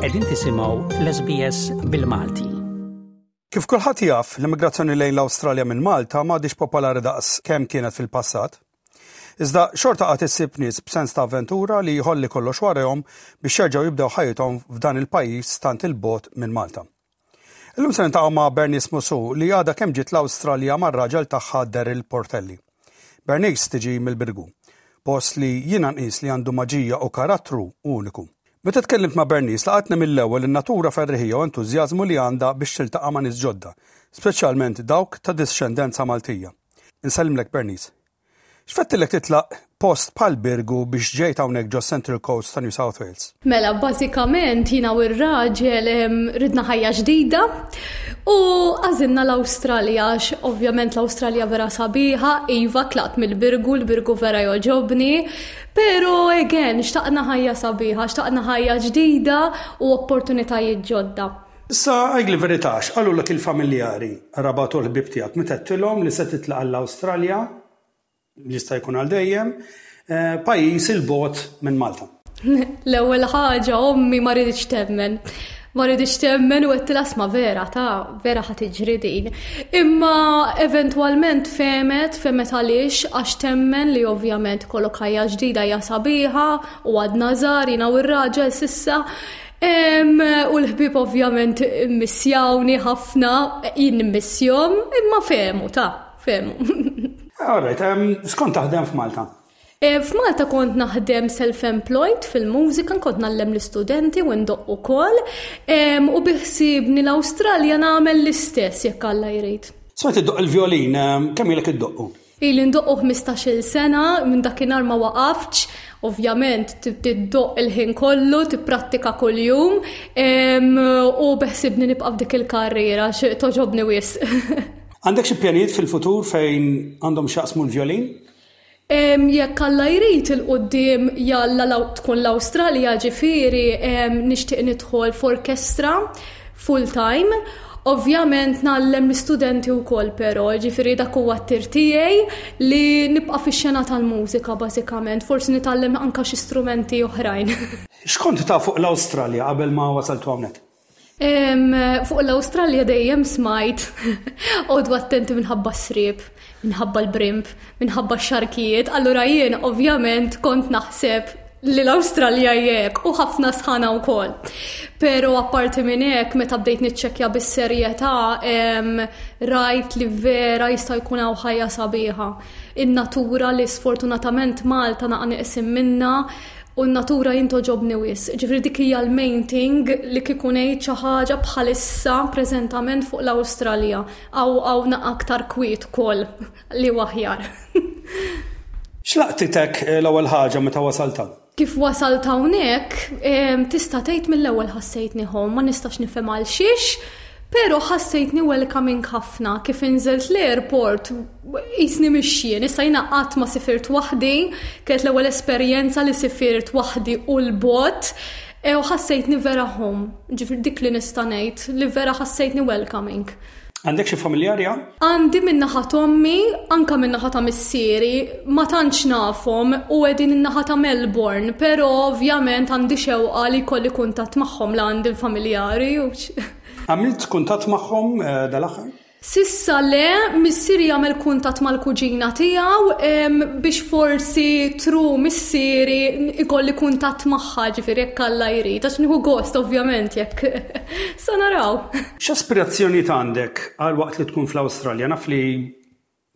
Qegħdin tisimgħu l-SBS bil-Malti. Kif kulħadd jaf, l-immigrazzjoni lejn l-Awstralja minn Malta m'għadhiex popolari daqs kemm kienet fil-passat. Iżda xorta qatt issib nies b'sens ta' avventura li jħolli kollox warahom biex jerġgħu jibdew ħajjithom f'dan il-pajjiż tant il-bogħod minn Malta. Illum se niltaqgħu ma' Bernice Musu li għadha kemm ġiet l-Awstralja mar-raġel tagħha Daryl Portelli. Bernice tiġi mill-Birgu, post li jiena nqis li għandu maġija u karattru uniku. Meta tkellimt ma' Bernice laqatni mill-ewwel in-natura ferriħija u entużjażmu li għandha biex tiltaqa' ma' nies ġodda, speċjalment dawk ta' dixxendenza Maltija. Insellmlek Bernice. X'fettilek titlaq post bħal Birgu biex ġejt hawnhekk ġo Central Coast ta' New South Wales? Mela, bażikament jiena u r-raġel ridna ħajja ġdida u għażilna l-Awstralja għax ovvjament l-Awstralja vera sabiħa, iva tlaqt mill-Birgu, l-Birgu vera jogħġobni, pero again xtaqna ħajja sabiħa, xtaqna ħajja ġdida u opportunitajiet ġodda. Issa għidli verità, x'qalulek il-familjari, qrabgħat u l-ħbieb tiegħek meta għedtilhom li se titlaq għall-Awstralja, jista' jkun għal dejjem, pajjiż 'il bogħod minn Malta? L-ewwel ħaġa ommi ma riditx temmen. Ma riditx temmen u għedtilha sma' vera ta, vera ħa tiġri din. Imma eventwalment fehmet, fehmet għaliex għax temmen li ovvjament ikollok ħajja ġdida hija sabiħa u għadna żgħar jiena u r-raġel s'issa, U l-ħbib ovvjament missjawni ħafna, jien missjom, imma fehmu ta' fehmu. Alright, skont taħdem f'Malta? E, F'Malta kont naħdem self-employed fil-mużika, kont nallem l-istudenti u ndoq ukoll. U biħsibni l-Awstralja nagħmel l-istess jekk Alla jrid. Smajt iddoq il-violin, kemm ilek iddoqqu? Ili ndoqqu ħmistax-il sena, minn dakinhar ma waqaftx, ovvjament tiddoqq il-ħin kollu, tipprattika kuljum u beħsibni nibqa' f'dik il-karriera għax togħġobni wisq. Għandek xi pjanijiet fil-futur fejn għandhom x'jaqsmu l-vjolin? Jekk Alla jrid il-quddiem jalla tkun l-Awstralja ġifieri nixtieq nidħol f'orkestra full time. Ovvjament ngħallem l-istudenti wkoll però, ġifieri dak huwa t-tir tiegħi li nibqa' fix-xena tal-mużika bażikament, forsi nitgħallem anke xi strumenti oħrajn. X'kont taf fuq l-Awstralja qabel ma wasaltu hawnhekk? Fuq l-Awstralja dejjem smajt, Għodu attenti minħabba s-sriep. minħabba l-brimb, minħabba x-xarkijiet, allura jien ovvjament kont naħseb li l-Awstralja jek u ħafna sħana wkoll. Pero apparti minn hekk meta bdejt niċċekkja bis-serjetà rajt li vera jista' jkun hawn ħajja sabiħa. In-natura li sfortunatament Malta naqni isim minna u n-natura jintoġobni wis. Ġifri dik hija l-main thing li kikun ngħid xi ħaġa bħalissa preżentament fuq l-Awstralja. Aw aw naq aktar kwiet ukoll li hu aħjar. X'laqtitek l-ewwel ħaġa meta wasalt hawn? Kif wasalt hawnhekk, tista' tgħid mill-ewwel ħassejtni home, ma nistax nifhem għal xiex, pero ħassejtni welcoming ħafna kif inżilt l-airport jisni mixjien, issa jina qatt ma sifirt waħdi, kienet l-ewwel esperjenza li sifirt waħdi u l-bot, E u ħassejtni vera home, ġifieri dik li nista' ngħid, li vera ħassejtni welcoming. Għandek xi familjari hawn? Għandi minn naħa t'ommi, anke minn naħa ta' missieri, ma tantx nafhom u qegħdin in-naħa ta' Melbourne, però ovvjament għandi xewqa li jkolli kuntatt magħhom la għand il-familjari u. Għamilt kuntatt magħhom dal-aħħar? S'issa le, missieri jagħmel kuntatt mal-kuġina tiegħu biex forsi through missieri ikolli kuntatt magħha, ġifieri jekk Alla jrid, għax nieħu gost ovvjament jekk sa naraw. X'aspirazzjonijiet għandek għal waqt li tkun fl-Awstralja? Naf li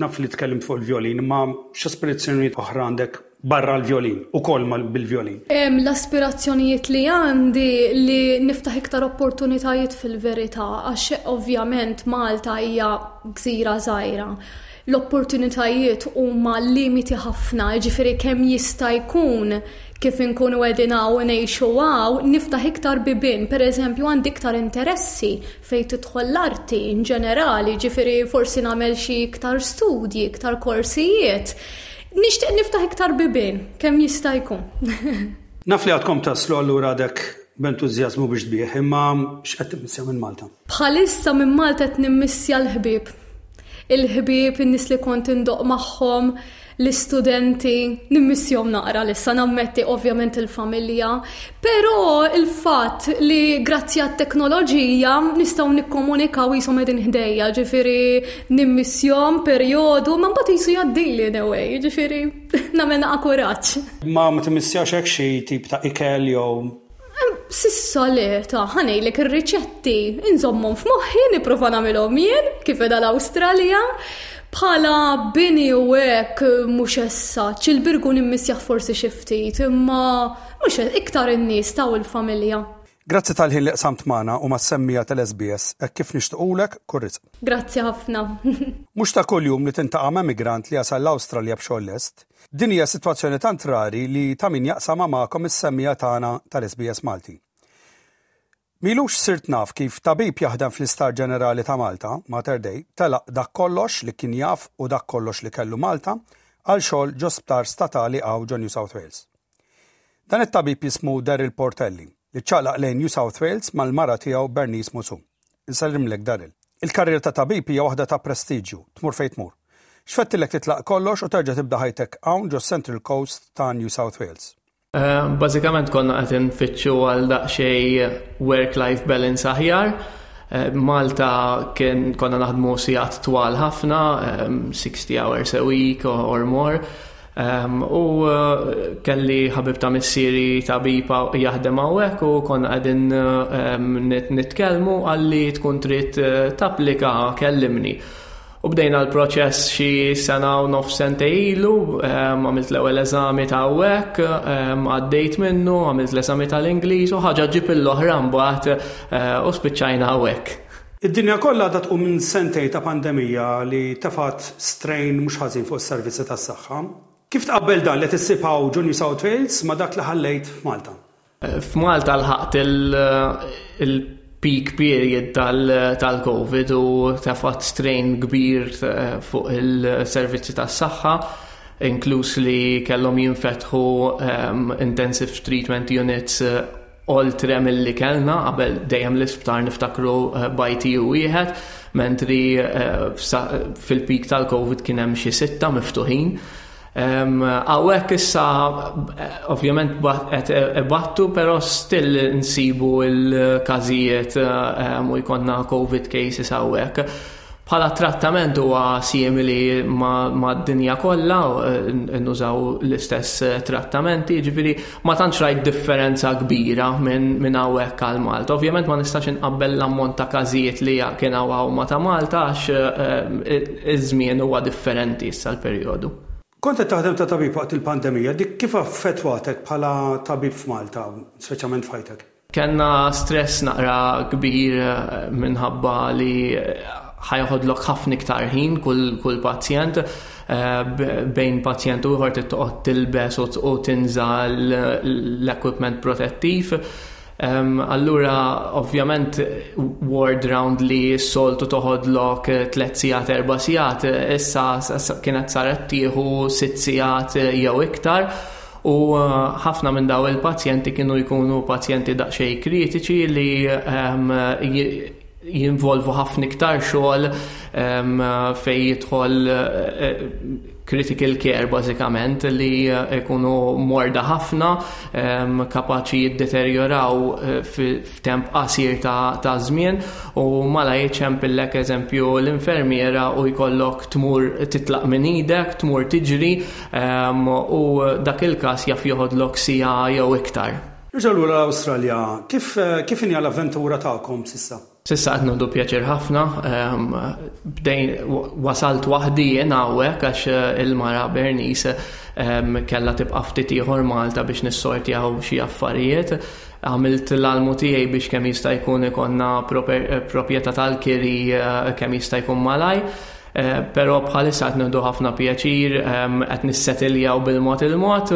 Naf li tkellimt fuq il-vjolin, imma x'aspirazzjonijiet oħra għandek barra l-vjolin, ukoll bil-vjolin? L-aspirazzjonijiet li għandi li niftaħ iktar opportunitajiet fil-verità, għax ovvjament Malta hija gżira żgħira. L-opportunitajiet huma limiti ħafna, jiġifieri kemm jista' jkun kif inkunu qegħdin hawn u ngħixu hawn, niftaħ iktar bibien. Pereżempju, għandi iktar interessi Fejn tidħol l-arti in ġenerali, jiġifieri forsi nagħmel xi iktar studji, iktar korsijiet. Nixtieq niftaħ iktar bibien, kemm jista' jkun. Naf li għadkom taslu allura għadek b'entużjażmu biex tbigħ, imma x'qed timmissja minn Malta? Bħalissa minn Malta qed nimmissja l-ħbieb. Il-ħbieb, in-nies li kont indoqq magħhom. l-istudenti nimmissjom naqra lissa nammetti ovvjament il-familja, però il-fatt li grazzi għat-teknoloġija nistgħu nikkomunikaw jisom qegħdin ħdejja, ġifieri nimmissjom perjodu, ma mbagħad jisu jgħaddili in a way, ġifieri nagħmel naqa' kuraġġ. Ma timmissjawx hekk xi tip ta' ikel jew Sis-solita, ħa ngħidlek ir-riċetti inżommhom f'moħħi, nipprova nagħmilhom jien kif qiegħda l-Awstralja. Bħala bini u hekk mhux essaċ, il-birgu nimmissjah forsi xi ftit, imma mhux iktar in-nies taw il-familja. Grazzi tal-ħin li qsamt magħna u mas-semmiegħa tal-SBS hekk kif nixtiqulek kull riżq. Grazzi ħafna. Mhux ta' kuljum li tintaqa' ma' emigrant li jasal l-Awstralja b'xogħol lest. Din hija sitwazzjoni tant rari li ta' min jaqsamha magħkom is-semmiegħa tagħna tal-SBS Malti. M'ilux sirt naf kif tabib jaħdem fl-Isptar Ġenerali ta' Malta, Mater Dei, telaq dak kollox li kien jaf u dak kollox li kellu Malta għal xogħol ġo sptar statali hawn ġo New South Wales. Dan it-tabib jismu Daryl Portelli, li ċċaqlaq lejn New South Wales mal-mara tiegħu Bernice Musu. Insellimlek, Daryl. Il-karriera ta' tabib hija waħda ta' prestiġju, tmur fejn tmur. X'fettilek titlaq kollox u terġa' tibda ħajtek hawn ġo s-Central Coast ta' New South Wales? Bażikament konna qed infittxu għal daqsxejn work-life balance aħjar. B'Malta kien konna naħdmu sigħat twal ħafna, sixty hours a week or more. U kelli ħabib ta' missieri ta' bipa jaħdem hawnhekk u konna qegħdin nitkellmu għalli tkun trid tapplika kellimni. U bdejna l-proċess xi sena u nof sente ilu, għamilt l-ewwel eżami ta' hekk, għaddejt minnu, għamilt l-eżami tal-Ingliż u ħaġa ġib l-oħra mbagħad u spiċċajna hekk. Id-dinja kollha għadha tqum minn sentejn ta' pandemija li tefgħet strain mhux ħażin fuq is-servizzi tas-saħħa. Kif tqabbel dan li qed issib hawn ġo New South Wales ma' dak li ħallejt f'Malta? F'Malta lħaqt il-peak period tal-Covid u tefgħet strain kbir fuq il-servizzi tas-saħħa, inkluż li kellhom jinfetħu intensive treatment units Oltre milli kellna qabel dejjem l-isptar niftakru b'ITU wieħed, mentri fil-peak tal-Covid kien hemm xi sitta miftuħin. Hawnhekk issa ovvjament qed ibattu però still insibu l-każijiet u jkollna Covid cases hawnhekk. Bħala trattament huwa simili mad-dinja kollha, nużaw l-istess trattamenti, jiġifieri ma tantx rajt differenza kbira minn hawnhekk għal Malta. Ovvjament ma nistax inqabbel l-ammont ta' każijiet li kien hawn hawn ma' ta' Malta għax iż-żmien huwa differenti issa l-perjodu. Kont qed taħdem ta' tabib waqt il-pandemija, dik kif affettwatek bħala tabib f'Malta, speċjalment f'ħajtek? Kellna stress naqra kbir minħabba li ħa joħodlok ħafna iktar ħin kull pazjent, bejn pazjent u ieħor trid toqgħod tilbes u tinża' l-equipment protettiv. Allura ovvjament ward round li s-soltu toħodlok tliet sigħat erba' sigħat, issa kienet saret tieħu sitt sigħat jew iktar. U ħafna minn daw il-pazjenti kienu jkunu pazjenti daqsxejn kritiċi li ehm, jinvolvu ħafna iktar xogħol ehm, fejn jidħol eh, critical care bażikament li jkunu morda ħafna, ehm, kapaċi jiddeterjoraw eh, f'temp qasir ta' żmien u mala jiċempillek eżempju l-infermiera u jkollok tmur titlaq minn idek, tmur tiġri u dak il-każ jaf joħodlok siegħa jew iktar. Nerġgħu lura l-Awstralja. Kif kif inhi l-avventura tagħkom s'issa? S'issa qed nieħdu pjaċir ħafna. Bdejn wasalt waħdi jien hawnhekk għax il-mara Bernice kellha tibqa' ftit ieħor Malta biex nissortjaw xi affarijiet. Għamilt l-almu tiegħi biex kemm jista' jkun ikollna proprjetà tal-kiri kemm jista' jkun malajr. Però bħalissa qed nieħdu ħafna pjaċir, qed nissetiljaw bil-mod il-mod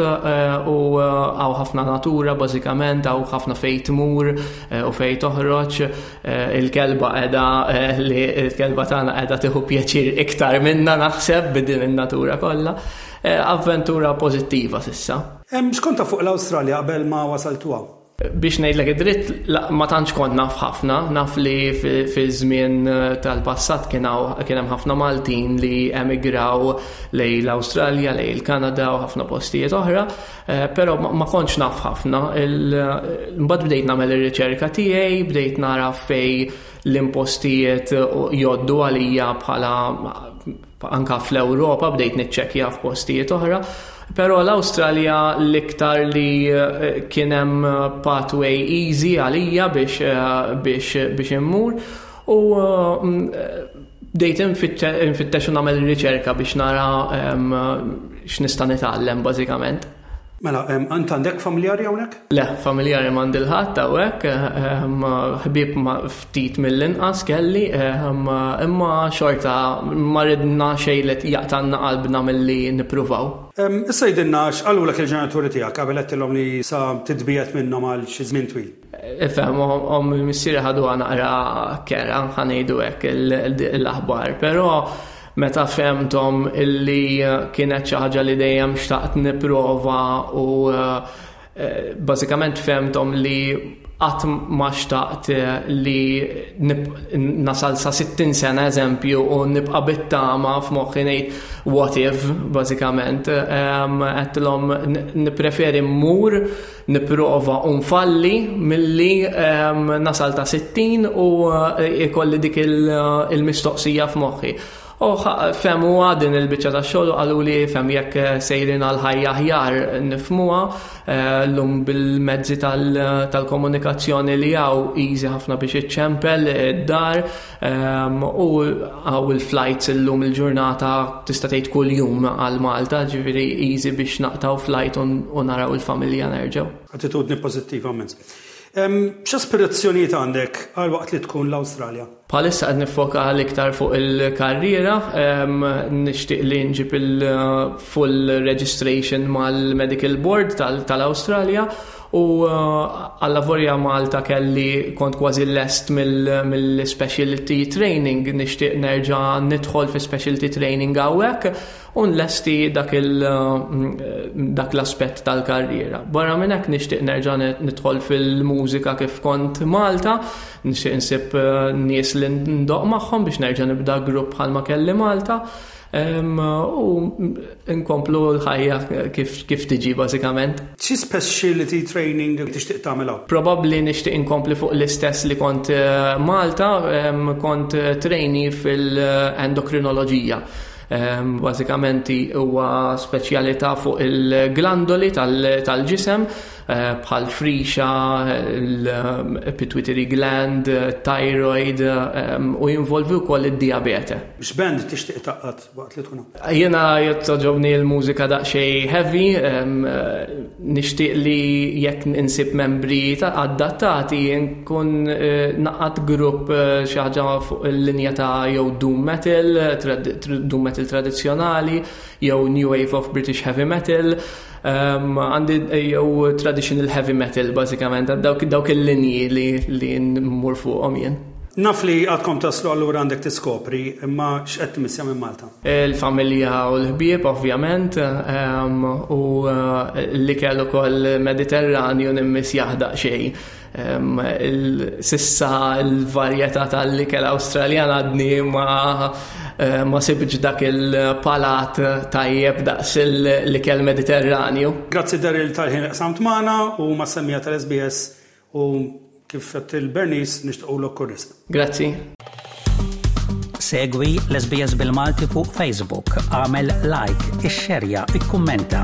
u hawn ħafna natura bażikament, hawn ħafna fejn tmur u fejn toħroġ. Il-kelba qiegħda li l-kelba tagħna qiegħda tieħu pjaċir iktar minna naħseb bi din in-natura kollha. Avventura pożittiva s'issa. X'kont taf fuq l-Awstralja qabel ma wasaltu hawn? Biex ngħidlek id-dritt, la ma tantx kont naf ħafna, naf li fiż-żmien tal-passat kien hemm ħafna Maltin li emigraw lejn l-Awstralja, lejn il-Kanada u ħafna postijiet oħra, però ma kontx naf ħafna. Imbagħad bdejt nagħmel ir-riċerka tiegħi, bdejt nagħraf fejn l-impostijiet jgħoddu għalija bħala Anke fl-Ewropa bdejt niċċekkja f'postijiet oħra, però l-Awstralja l-iktar li eh, kien hemm pathway easy għalija biex eh, biex immur u bdejt infittex u nagħmel riċerka biex nara x'nista' nitgħallem bażikament. Mela, int għandek familjari hawnhekk? Le, familjari m'għandi l-ħadd hawnhekk, ħbieb ftit mill-inqas kelli, imma xorta ma ridna xejn li jaqtgħalna qalbna milli nippruvaw. Issa għidilna x'qalulek il-ġenituri tiegħek qabel għedtilhom li sa titbiegħed minnhom għal xi żmien twil. Ifhem, ommi u missieri ħaduha naqra kera, ħa ngħidu hekk l-aħbar, però meta fehmthom illi kienet xi ħaġa li dejjem xtaqt nipprova u eh, bażikament fehmthom li qatt ma xtaqt eh, li nasal sa 60 sena eżempju u nibqa' bit-tama f'moħħi ngħid what if bażikament għedtilhom nippreferi mmur nipprova u nfalli milli ehm, nasal ta' 60 u eh, ikolli dik eh, il-mistoqsija f'moħħi. U fem u din il-bicċa ta' xogħol għalu li fem jekk eh, sejrin għal ħajja ħjar nifmuha l-lum bil-mezzi tal-komunikazzjoni li għaw iżi ħafna biex iċċempel id-dar U għaw il-flights illum il-ġurnata tista' tgħid kull jum għal Malta, ġifieri easy biex naqtgħu flight u naraw il-familja nerġgħu. Attitudni pożittiva immens. X'aspirazzjonijiet għandek għal waqt li tkun l-Awstralja? Bħalissa qed niffoka l-iktar fuq il-karriera, nixtieq li nġib il-full registration mal-Medical Board tal-Awstralja U għalla eh, vorja Malta kelli kont kważi lest mill-specialty training, nixtieq nerġa' nidħol fi specialty training għawek, un lesti dak eh, dak l-aspett tal-karriera. Barra minn hekk nixtieq nerġa' nidħol fil-mużika kif kont Malta, nixtieq nsib eh, nies li ndoq magħhom biex nerġa' nibda grupp bħalma kelli Malta. U nkomplu l-ħajja kif tiġi bażikament. Xi speciality training tixtieq tagħmel hawn? Probabbli nixtieq inkompli fuq l-istess li kont Malta, kont trainee fil-endokrinoloġija. Bażikament huwa speċjalità fuq il-glandoli tal-ġisem. bħal frixa, il-pituitary gland, thyroid u jinvolvi wkoll id-dijabete. X'band tixtieq taqqad waqt li tkun hawn? Jiena jekk togħġobni l-mużika daqsxejn heavy, nixtieq li jekk insib membri adattati nkun naqqadt grupp xi ħaġa fuq il-linja ta' jew doom metal, doom metal tradizzjonali, jew new wave of British heavy metal. Għandi jew traditional heavy metal bażikament, dawk il-linji li mmur fuqhom jien. Naf li għadkom taslu allura għandek tiskopri, imma x'qed tmissja minn Malta? Il-familja u l-ħbieb ovvjament, u l-ikel ukoll Mediterranju nimmissjah daqsxejn. Sissa l-varjetà tal-ikel Awstraljan għadni ma eh, ma sibġ dak il-palat tajjeb daqs l-ikel Mediterranju. Grazzi Daryl tal-ħin qsamt magħna u ma' semmija tal-SBS u kif qed il-Bernice nixtiequ l kurris. Grazzi. Segwi l-SBS bil-Malti fuq Facebook, għamel like, ix-xerja, ikkummenta.